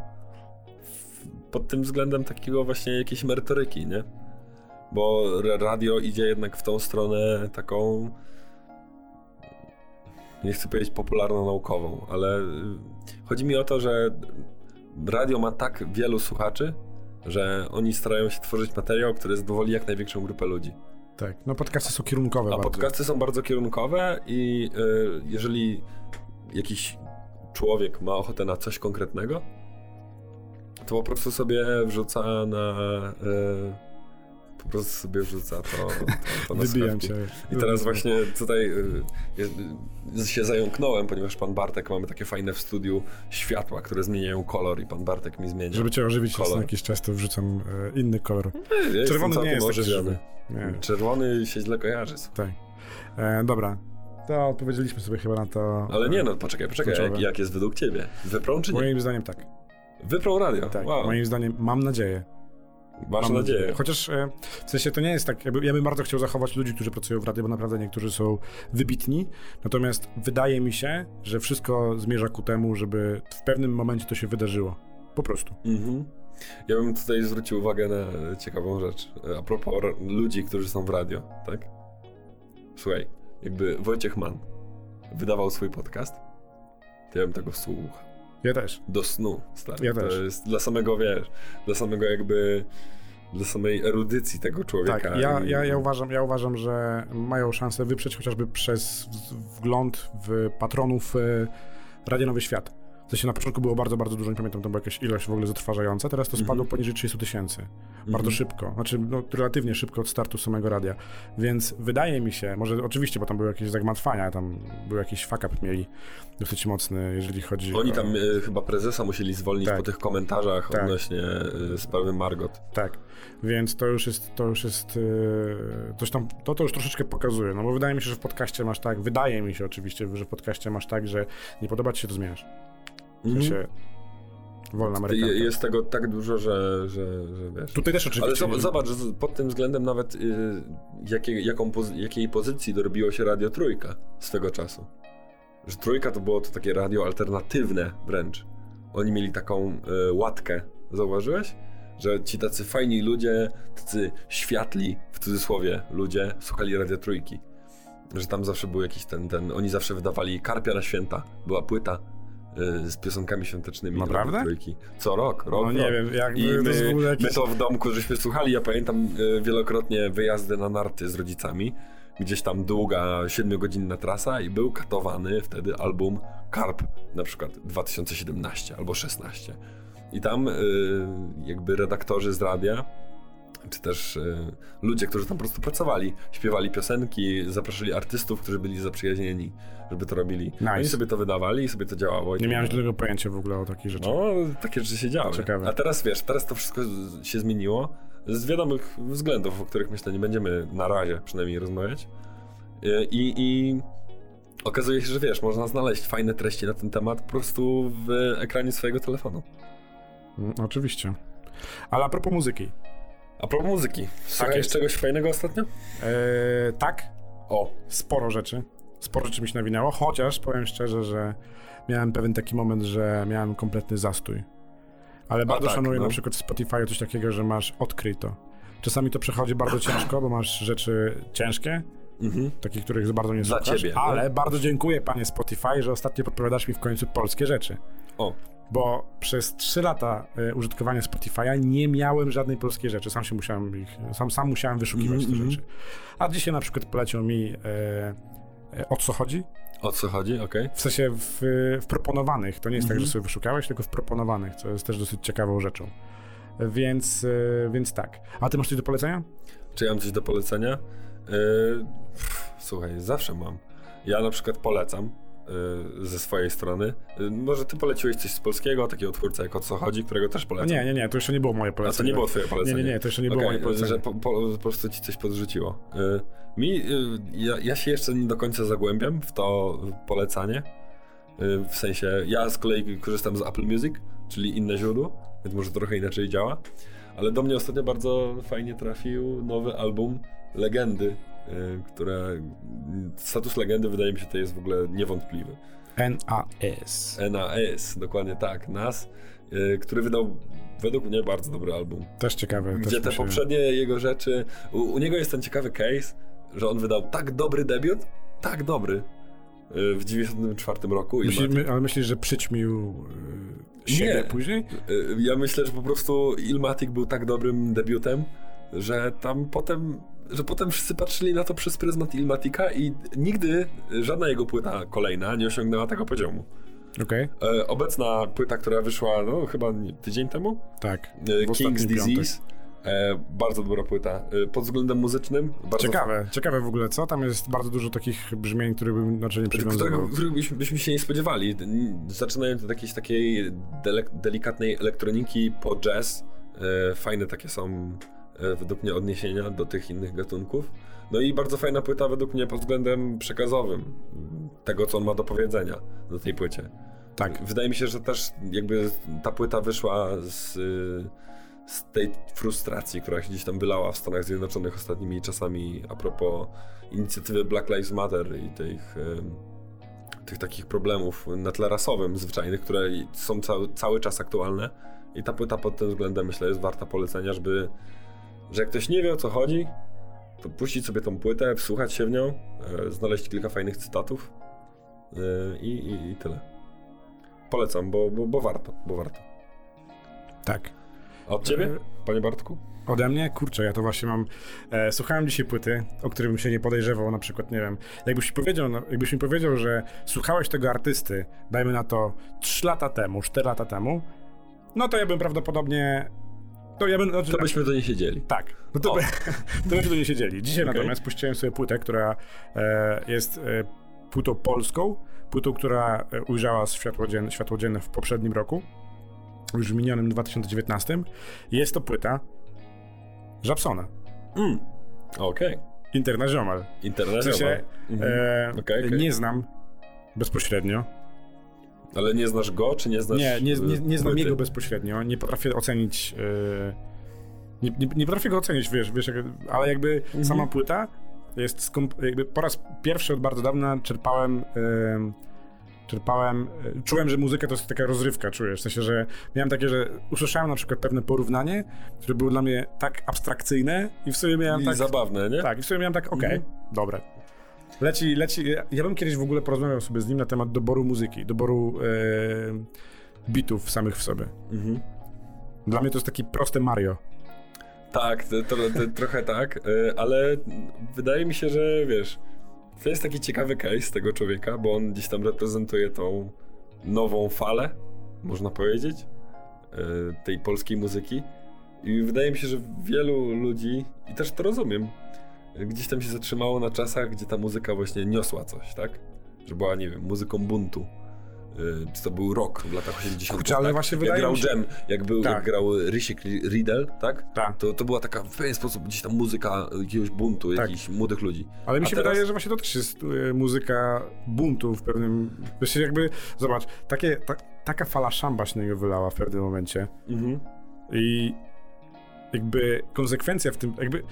Pod tym względem takiego właśnie jakiejś merytoryki, nie? Bo ra- radio idzie jednak w tą stronę taką nie chcę powiedzieć popularno-naukową, ale y, chodzi mi o to, że radio ma tak wielu słuchaczy, że oni starają się tworzyć materiał, który zadowoli jak największą grupę ludzi. Tak, no podcasty są kierunkowe A bardzo. podcasty są bardzo kierunkowe i y, jeżeli jakiś człowiek ma ochotę na coś konkretnego, to po prostu sobie wrzuca na... Y, po prostu sobie wrzuca to, to, to na cię. I teraz właśnie tutaj y, y, się zająknąłem, ponieważ pan Bartek, mamy takie fajne w studiu światła, które zmieniają kolor i pan Bartek mi zmienia. Żeby cię ożywić Kolor. na jakiś czas, to wrzucam e, inny kolor. Ja jestem Czerwony nie jest taki ożywiony. Nie, Czerwony się źle kojarzy. tak. E, dobra, to odpowiedzieliśmy sobie chyba na to. Ale nie no, poczekaj, poczekaj, jak, jak jest według ciebie? Wyprą czy nie? Moim zdaniem tak. Wyprą radio, Tak, wow. moim zdaniem, mam nadzieję, Masz Mam nadzieję. Chociaż e, w sensie to nie jest tak, ja bym bardzo chciał zachować ludzi, którzy pracują w radiu, bo naprawdę niektórzy są wybitni, natomiast wydaje mi się, że wszystko zmierza ku temu, żeby w pewnym momencie to się wydarzyło. Po prostu. Mhm. Ja bym tutaj zwrócił uwagę na ciekawą rzecz. A propos ludzi, którzy są w radio, tak? Słuchaj, jakby Wojciech Mann wydawał swój podcast, to ja bym tego słuchał. Ja też. Do snu, stary. Ja to też. jest dla samego, wiesz, dla samego jakby, dla samej erudycji tego człowieka. Tak, ja, ja, ja, uważam, ja uważam, że mają szansę wyprzeć chociażby przez wgląd w patronów e, Radia Nowy Świat. W sensie na początku było bardzo, bardzo dużo, nie pamiętam, to była jakaś ilość w ogóle zatrważająca, teraz to spadło Mhm. poniżej 30 tysięcy. Bardzo Mhm. szybko, znaczy no, relatywnie szybko od startu samego radia. Więc wydaje mi się, może oczywiście, bo tam były jakieś zagmatwania, tam był jakiś fuck up mieli dosyć mocny, jeżeli chodzi Oni o... tam e, chyba prezesa musieli zwolnić Tak. po tych komentarzach Tak. odnośnie e, sprawy Margot. Tak, więc to już jest, to już jest, yy, coś tam, to to już troszeczkę pokazuje, no bo wydaje mi się, że w podcaście masz tak, wydaje mi się oczywiście, że w podcaście masz tak, że nie podoba ci się, to zmieniasz. W Mhm. sensie, wolna Je- amerykanka. Jest tego tak dużo, że, że, że wiesz. Tutaj też Ale oczywiście... zobacz, zobacz, że pod tym względem nawet y, jakie, jaką, pozy- jakiej pozycji dorobiło się Radio Trójka swego czasu. Że Trójka to było to takie radio alternatywne wręcz. Oni mieli taką y, łatkę, zauważyłeś? Że ci tacy fajni ludzie, tacy światli, w cudzysłowie, ludzie słuchali Radio Trójki. Że tam zawsze był jakiś ten, ten, oni zawsze wydawali Karpia na święta, była płyta z piosenkami świątecznymi Naprawdę? Trójki. Co rok, rok, No rok. nie wiem, jak I my, my to w domku żeśmy słuchali. Ja pamiętam e, wielokrotnie wyjazdy na narty z rodzicami. Gdzieś tam długa, siedmiogodzinna trasa i był katowany wtedy album Karp, na przykład 2017 albo 16. I tam e, jakby redaktorzy z radia, czy też e, ludzie, którzy tam po prostu pracowali, śpiewali piosenki, zapraszali artystów, którzy byli zaprzyjaźnieni, żeby to robili. Nice. Oni sobie to wydawali i sobie to działało. Nie miałem żadnego pojęcia w ogóle o takich rzeczach. no, takie rzeczy się działy. Ciekawe. A teraz wiesz, teraz to wszystko się zmieniło z wiadomych względów, o których myślę nie będziemy na razie przynajmniej rozmawiać. Y, I, i okazuje się, że wiesz, można znaleźć fajne treści na ten temat po prostu w ekranie swojego telefonu. Mm, Oczywiście. Ale a propos muzyki. A propos muzyki, słuchałeś czegoś fajnego ostatnio? Eee, tak, O, sporo rzeczy. Sporo rzeczy mi się nawinęło, chociaż powiem szczerze, że miałem pewien taki moment, że miałem kompletny zastój. Ale bardzo tak, szanuję no. na przykład w Spotify coś takiego, że masz odkryj to. Czasami to przechodzi bardzo <clears throat> ciężko, bo masz rzeczy ciężkie, mhm. takich, których bardzo nie Dla słuchasz, ciebie, no. ale bardzo dziękuję panie Spotify, że ostatnio podpowiadasz mi w końcu polskie rzeczy. o, Bo przez 3 lata e, użytkowania Spotify'a nie miałem żadnej polskiej rzeczy. Sam się musiałem ich, sam, sam musiałem wyszukiwać Mhm, te mhm. rzeczy. A dzisiaj na przykład poleciał mi e, e, o co chodzi? o co chodzi, okej? W sensie w, w proponowanych. To nie jest tak, Mhm. że sobie wyszukałeś, tylko w proponowanych, co jest też dosyć ciekawą rzeczą. Więc, e, więc tak. A ty masz coś do polecenia? Czy ja mam coś do polecenia? Yy, pff, słuchaj, zawsze mam. Ja na przykład polecam ze swojej strony. Yy, może ty poleciłeś coś z polskiego, takiego twórca jak o co chodzi, którego też polecam. nie, nie, nie, to jeszcze nie było moje A polecenie. to nie było twoje Nie, polecenie. nie, nie, to jeszcze nie było moje polecenie. że po, po, po prostu ci coś podrzuciło. Yy, mi, ja, ja się jeszcze nie do końca zagłębiam w to polecanie. W sensie, ja z kolei korzystam z Apple Music, czyli inne źródło, więc może trochę inaczej działa. Ale do mnie ostatnio bardzo fajnie trafił nowy album Legendy, które status legendy wydaje mi się to jest w ogóle niewątpliwy. NAS. NAS, dokładnie tak, NAS, yy, który wydał według mnie bardzo dobry album. Też ciekawe. Gdzie też te poprzednie jego rzeczy. U, u niego jest ten ciekawy case, że on wydał tak dobry debiut, tak dobry y, w 94 roku. Ilmatic. ale myślisz, że przyćmił siebie Nie. później? Y, Ja myślę, że po prostu Ilmatic był tak dobrym debiutem, że tam potem, że potem wszyscy patrzyli na to przez pryzmat Ilmatica i nigdy żadna jego płyta kolejna nie osiągnęła tego poziomu. Okej, E, Obecna płyta, która wyszła, no chyba tydzień temu, tak. e, King's. Disease, e, bardzo dobra płyta. E, Pod względem muzycznym, Ciekawe, ciekawe w ogóle co? Tam jest bardzo dużo takich brzmień, których bym raczej nie przywiązywał. którego, których byśmy, byśmy się nie spodziewali. Zaczynając od jakiejś takiej dele, delikatnej elektroniki po jazz. E, fajne takie są według mnie odniesienia do tych innych gatunków. No i bardzo fajna płyta według mnie pod względem przekazowym tego, co on ma do powiedzenia na tej płycie. Tak. Wydaje mi się, że też jakby ta płyta wyszła z, y, z tej frustracji, która się gdzieś tam wylała w Stanach Zjednoczonych ostatnimi czasami a propos inicjatywy Black Lives Matter i tych, em, tych takich problemów na tle rasowym zwyczajnych, które są cały, cały czas aktualne. I ta płyta pod tym względem myślę jest warta polecenia, żeby, że jak ktoś nie wie o co chodzi, to puścić sobie tą płytę, wsłuchać się w nią, e, znaleźć kilka fajnych cytatów e, i, i, i tyle. Polecam, bo, bo, bo warto, bo warto. Tak. A od ciebie, E, panie Bartku? Ode mnie? Kurczę, ja to właśnie mam. E, słuchałem dzisiaj płyty, o którym bym się nie podejrzewał, na przykład, nie wiem. Jakbyś, powiedział, no, jakbyś mi powiedział, że słuchałeś tego artysty, dajmy na to 3 lata temu, 4 lata temu, no to ja bym prawdopodobnie. To ja bym. Znaczy, To byśmy to nie siedzieli. Tak, no to, by, <laughs> to byśmy tu nie siedzieli. Dzisiaj Okej. natomiast puściłem sobie płytę, która e, jest e, płytą polską, płytą, która e, ujrzała światło dzienne, światło dzienne w poprzednim roku, już w minionym 2019. Jest to płyta Żabsona, Mm. Okej. Interna Ziomal. W Internet. sensie, Mhm. e, Okej, okej. nie znam bezpośrednio. Ale nie znasz go, czy nie znasz Nie, nie, nie, nie znam jego bezpośrednio, nie potrafię ocenić. e, nie, nie, nie potrafię go ocenić, wiesz, wiesz jak, ale jakby Mhm. sama płyta jest skomp- jakby po raz pierwszy od bardzo dawna czerpałem. em, czerpałem. e, Czułem, że muzyka to jest taka rozrywka, czujesz. W sensie, że miałem takie, że usłyszałem na przykład pewne porównanie, które było dla mnie tak abstrakcyjne i w sobie miałem I tak. zabawne, nie? Tak, i w sobie miałem tak, okej, Mhm. dobra. Leci, leci. ja- bym kiedyś w ogóle porozmawiał sobie z nim na temat doboru muzyki, doboru e, bitów samych w sobie. Mhm. Dla mnie to jest taki prosty Mario. Tak, to, to, to, <laughs> trochę tak, y, ale wydaje mi się, że wiesz, to jest taki ciekawy case tego człowieka, bo on gdzieś tam reprezentuje tą nową falę, można powiedzieć, y, tej polskiej muzyki. I wydaje mi się, że wielu ludzi, i też to rozumiem, gdzieś tam się zatrzymało na czasach, gdzie ta muzyka właśnie niosła coś, tak? Że była, nie wiem, muzyką buntu. Y, Czy to był rock w latach 80. Kurczę, ale tak? właśnie jak wydaje grał mi się- Jam, jak, był, Tak. jak grał Rysiek Riddle, tak? Tak. To, to była taka w pewien sposób gdzieś tam muzyka jakiegoś buntu, Tak. jakichś młodych ludzi. Ale mi się teraz- wydaje, że właśnie to też jest e, muzyka buntu w pewnym... Wiesz, jakby, zobacz, takie, ta, taka fala szamba się na niego wylała w pewnym momencie Mhm. i jakby konsekwencja w tym, jakby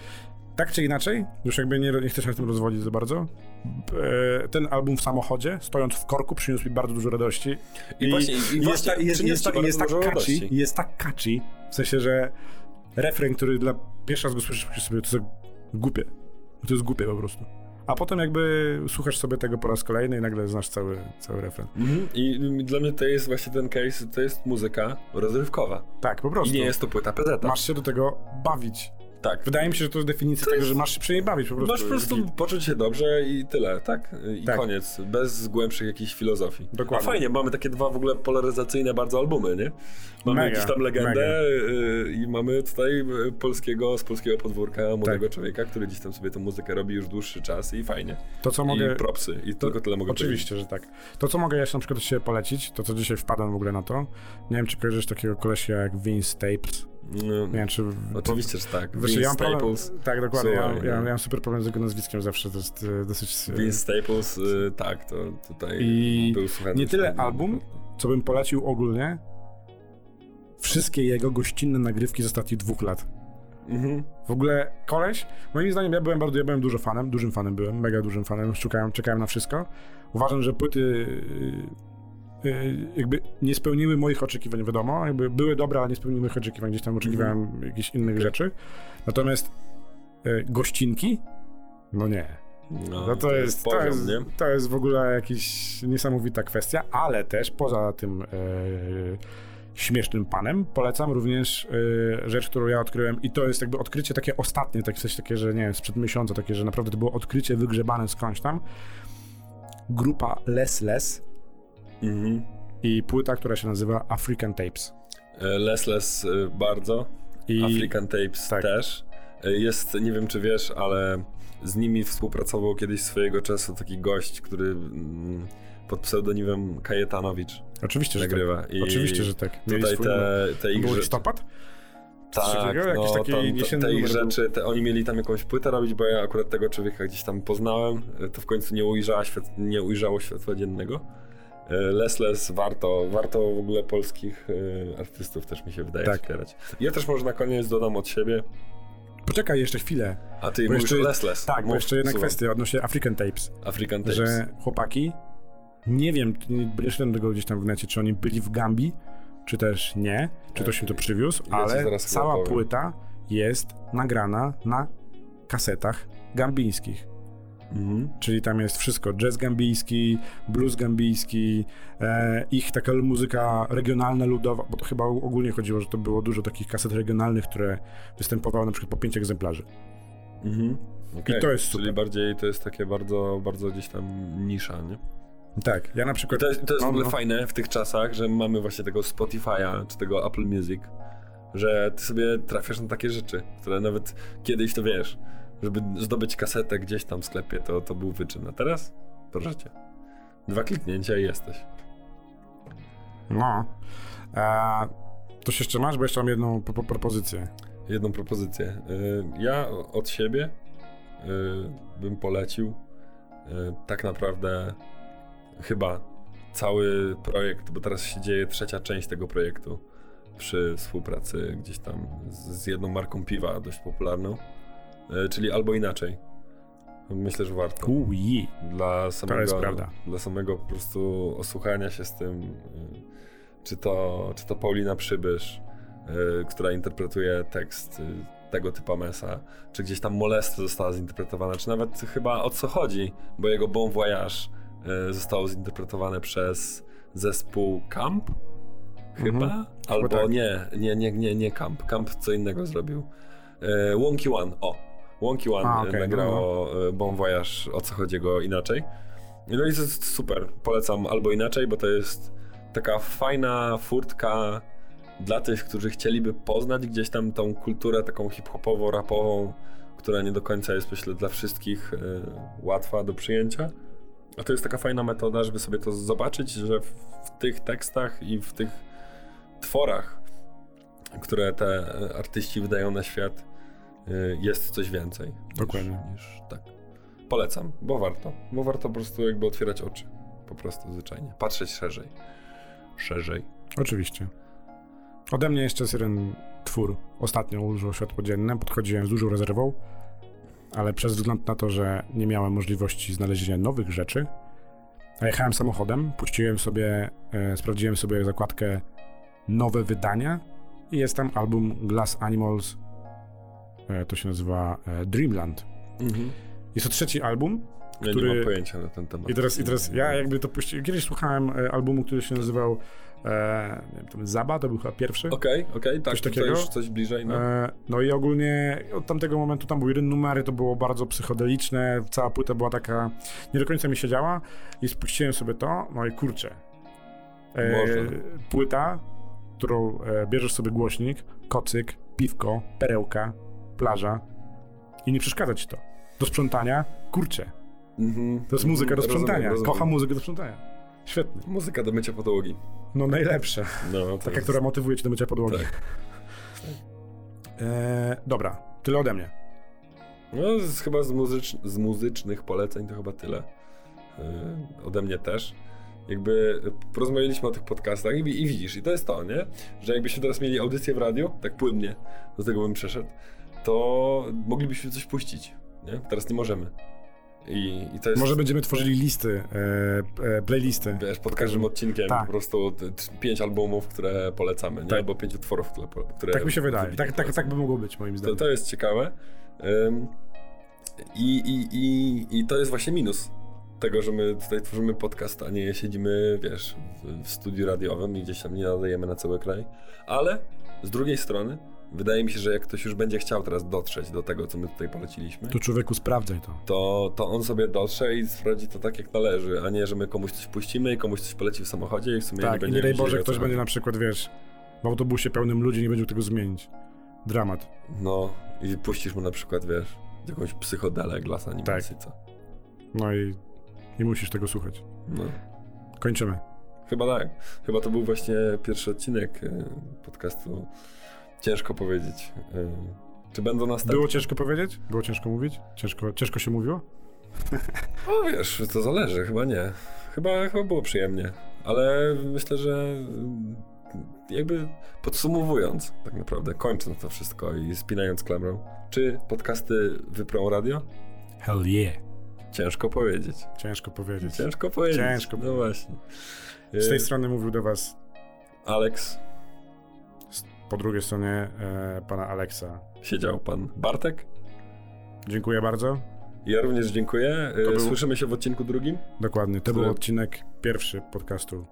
tak czy inaczej, już jakby nie, nie chcę się na tym rozwodzić za bardzo, e, ten album w samochodzie, stojąc w korku, przyniósł mi bardzo dużo radości. I właśnie- i jest, właśnie ta, jest, ta, tak catchy, jest tak catchy, w sensie, że refren, który dla pierwszy raz go słyszysz, sobie, to jest głupie. To jest głupie po prostu. A potem jakby słuchasz sobie tego po raz kolejny i nagle znasz cały, cały refren. Mhm. I dla mnie to jest właśnie ten case, to jest muzyka rozrywkowa. Tak, po I prostu. nie jest to płyta PZ. Masz się do tego bawić. Tak. Wydaje mi się, że to jest definicja tego, że masz się przy niej bawić po prostu. Masz po prostu poczuć się dobrze i tyle, tak? I Tak. koniec, bez głębszych jakichś filozofii. Dokładnie. A fajnie, mamy takie dwa w ogóle polaryzacyjne bardzo albumy, nie? Mamy Mega, jakąś tam legendę y, i mamy tutaj y, polskiego, z polskiego podwórka młodego Tak. człowieka, który gdzieś tam sobie tę muzykę robi już dłuższy czas i fajnie. To, co I mogę... propsy. I tylko tyle mogę Oczywiście, że tak. To, co mogę jeszcze na przykład dzisiaj polecić, to co dzisiaj wpadłem w ogóle na to, nie wiem, czy kojarzysz takiego kolesia jak Vince Staples. No, Nie wiem, czy... Oczywiście, że tak. Vince ja mam problem, Staples. tak, dokładnie. Ja, ja, no. ja mam super problem z jego nazwiskiem zawsze, to jest e, dosyć... e, Vince Staples, y, tak, to tutaj I był słuchany. nie tyle album, co bym polecił ogólnie, wszystkie jego gościnne nagrywki z ostatnich dwóch lat. Mhm. W ogóle koleś, moim zdaniem ja byłem bardzo, ja byłem dużo fanem, dużym fanem byłem, mega dużym fanem, czekałem, czekałem na wszystko. Uważam, że płyty jakby nie spełniły moich oczekiwań, wiadomo, jakby były dobre, ale nie spełniły moich oczekiwań, gdzieś tam oczekiwałem jakichś innych rzeczy. Natomiast yy, gościnki, no nie. No, No to, jest, to, poziom, jest, nie? to jest w ogóle jakaś niesamowita kwestia, ale też poza tym e, śmiesznym panem polecam również e, rzecz, którą ja odkryłem i to jest jakby odkrycie takie ostatnie, tak sensie takie, że nie wiem, sprzed miesiąca, takie, że naprawdę to było odkrycie wygrzebane skądś tam. Grupa Les Les Mhm. i płyta, która się nazywa African Tapes. E, Les Les y, bardzo, I African Tapes tak. też. E, Jest, nie wiem czy wiesz, ale z nimi współpracował kiedyś swojego czasu taki gość, który mm, pod pseudonimem Kajetanowicz oczywiście, że nagrywa. tak. I Oczywiście, że tak. Mieli Tutaj swój te, te numer. ich Był listopad? Tak, no, tam, te, te ich rzeczy, te, oni mieli tam jakąś płytę robić, bo ja akurat tego człowieka gdzieś tam poznałem, e, to w końcu nie, ujrzała świat, nie ujrzało światła dziennego. Les Les warto, warto w ogóle polskich e, artystów też mi się wydaje Tak. wspierać. Ja też może na koniec dodam od siebie, Poczekaj jeszcze chwilę. a ty Bo mówisz jeszcze- Les Les. Tak, bo Mów, jeszcze jedna słucham. kwestia odnośnie African Tapes, African Tapes. że chłopaki, nie wiem, nie szedłem tego gdzieś tam w necie, czy oni byli w Gambii, czy też nie, czy ktoś im to przywiózł, Ja ale cała płyta jest nagrana na kasetach gambijskich. Mhm. Czyli tam jest wszystko, jazz gambijski, blues gambijski, e, ich taka muzyka regionalna, ludowa, bo to chyba ogólnie chodziło, że to było dużo takich kaset regionalnych, które występowały na przykład po pięć egzemplarzy. Mhm. Okej, to jest Czyli super. bardziej to jest takie bardzo, bardzo gdzieś tam nisza, nie? Tak, ja na I przykład... to jest, to jest no, w ogóle no. fajne w tych czasach, że mamy właśnie tego Spotify'a czy tego Apple Music, że ty sobie trafiasz na takie rzeczy, które nawet kiedyś to wiesz, żeby zdobyć kasetę gdzieś tam w sklepie, to, to był wyczyn. A teraz? Proszę cię. Dwa kliknięcia i jesteś. No. A, coś jeszcze masz? Bo jeszcze mam jedną po, propozycję. Jedną propozycję. Y, Ja od siebie y, bym polecił y, tak naprawdę chyba cały projekt, bo teraz się dzieje trzecia część tego projektu przy współpracy gdzieś tam z, jedną marką piwa dość popularną, czyli albo inaczej. Myślę, że warto. Uji. Dla samego. Dla samego po prostu osłuchania się z tym, y, czy to, czy to Paulina Przybysz, y, która interpretuje tekst tego typa Mesa, czy gdzieś tam Molesta została zinterpretowana, czy nawet chyba o co chodzi, bo jego Bon Voyage zostało zinterpretowane przez zespół Camp, chyba? Mhm. Albo tak. nie, nie, nie, nie, nie Camp, Camp co innego zrobił. Wonky One, o, Wonky One A, y, okej, nagrało y, Bon Voyage, o co chodzi go inaczej. No i to jest super, polecam albo inaczej, bo to jest taka fajna furtka dla tych, którzy chcieliby poznać gdzieś tam tą kulturę taką hip-hopową, rapową, która nie do końca jest, myślę, dla wszystkich y, łatwa do przyjęcia. A to jest taka fajna metoda, żeby sobie to zobaczyć, że w, w tych tekstach i w tych tworach, które te y, artyści wydają na świat, jest coś więcej. Dokładnie. Niż, niż tak. Polecam, bo warto. Bo warto po prostu jakby otwierać oczy. Po prostu zwyczajnie. Patrzeć szerzej. Szerzej. Oczywiście. Ode mnie jeszcze jest jeden twór. Ostatnio ujrzał światło dzienne, podchodziłem z dużą rezerwą, ale przez wzgląd na to, że nie miałem możliwości znalezienia nowych rzeczy, a jechałem samochodem, puściłem sobie, e, sprawdziłem sobie zakładkę nowe wydania i jest tam album Glass Animals, to się nazywa e, Dreamland. Jest to trzeci album, Ja Który- nie mam pojęcia na ten temat. i teraz, I teraz ja jakby to puściłem. Kiedyś słuchałem e, albumu, który się nazywał e, nie wiem, Zaba, to był chyba pierwszy. Okej, okej, tak, Coś to takiego? już coś bliżej, no. E, no i ogólnie od tamtego momentu tam były jeden numery, to było bardzo psychodeliczne, cała płyta była taka, nie do końca mi siedziała i spuściłem sobie to, no i kurczę. E, Można. płyta, którą e, bierzesz sobie głośnik, kocyk, piwko, perełka, plaża i nie przeszkadza ci to. Do sprzątania, kurczę. Mhm. To jest muzyka do Rozumiem, sprzątania. rozumiem. Kocham muzykę do sprzątania. Świetnie. Muzyka do mycia podłogi. No najlepsze. No, Taka, jest- która motywuje cię do mycia podłogi. Tak. E, dobra, tyle ode mnie. No, z, chyba z, muzycz, z muzycznych poleceń to chyba tyle. Yy, ode mnie też. Jakby porozmawialiśmy o tych podcastach i, i widzisz, i to jest to, nie? Że jakbyśmy teraz mieli audycję w radiu, tak płynnie, do tego bym przeszedł, to moglibyśmy coś puścić, nie? Teraz nie możemy. I, i to jest... Może będziemy tworzyli listy, e, e, playlisty. Wiesz, pod każdym odcinkiem Tak. po prostu t- pięć albumów, które polecamy, nie? Tak. Albo pięć utworów, które, Tak mi się wydaje. Tak, tak, tak by mogło być, moim To, zdaniem. to jest ciekawe. I, i, i, I to jest właśnie minus tego, że my tutaj tworzymy podcast, a nie siedzimy, wiesz, w, w studiu radiowym i gdzieś tam nie nadajemy na cały kraj. Ale z drugiej strony, wydaje mi się, że jak ktoś już będzie chciał teraz dotrzeć do tego, co my tutaj poleciliśmy, To człowieku sprawdzaj to. to, to on sobie dotrze i sprawdzi to tak, jak należy, a nie, że my komuś coś puścimy i komuś coś poleci w samochodzie i w sumie nie Tak, i będzie nie daj wiedzieli, Boże, ktoś będzie na przykład, wiesz, w autobusie pełnym ludzi nie będzie tego zmienić. Dramat. No, i puścisz mu na przykład, wiesz, jakąś psychodelę, glas Tak. animacji, co? No i, i musisz tego słuchać. No. Kończymy. Chyba tak. Chyba to był właśnie pierwszy odcinek e, podcastu. Ciężko powiedzieć. Czy będą następne? Było ciężko powiedzieć? Było ciężko mówić? Ciężko, ciężko się mówiło? <laughs> O wiesz, to zależy, chyba nie. Chyba, chyba było przyjemnie, ale myślę, że mm, jakby podsumowując, tak naprawdę, kończąc to wszystko i spinając klamrą, czy podcasty wyprą radio? Hell yeah. Ciężko powiedzieć. Ciężko powiedzieć. Ciężko powiedzieć. Ciężko No właśnie. Z tej Y, strony mówił do was Alex, po drugiej stronie e, pana Aleksa. siedział pan Bartek. Dziękuję bardzo. Ja również dziękuję. To był- Słyszymy się w odcinku drugim? Dokładnie. To był odcinek pierwszy podcastu.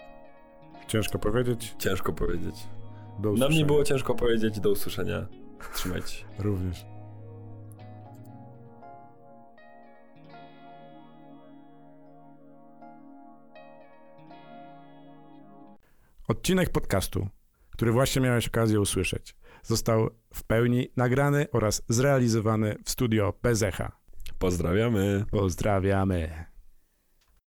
Ciężko powiedzieć. Ciężko powiedzieć. Do Nam usłyszenia. nie było ciężko powiedzieć. Do usłyszenia. Trzymajcie się. Również. Odcinek podcastu, który właśnie miałeś okazję usłyszeć, został w pełni nagrany oraz zrealizowany w studio Bezecha. Pozdrawiamy. Pozdrawiamy.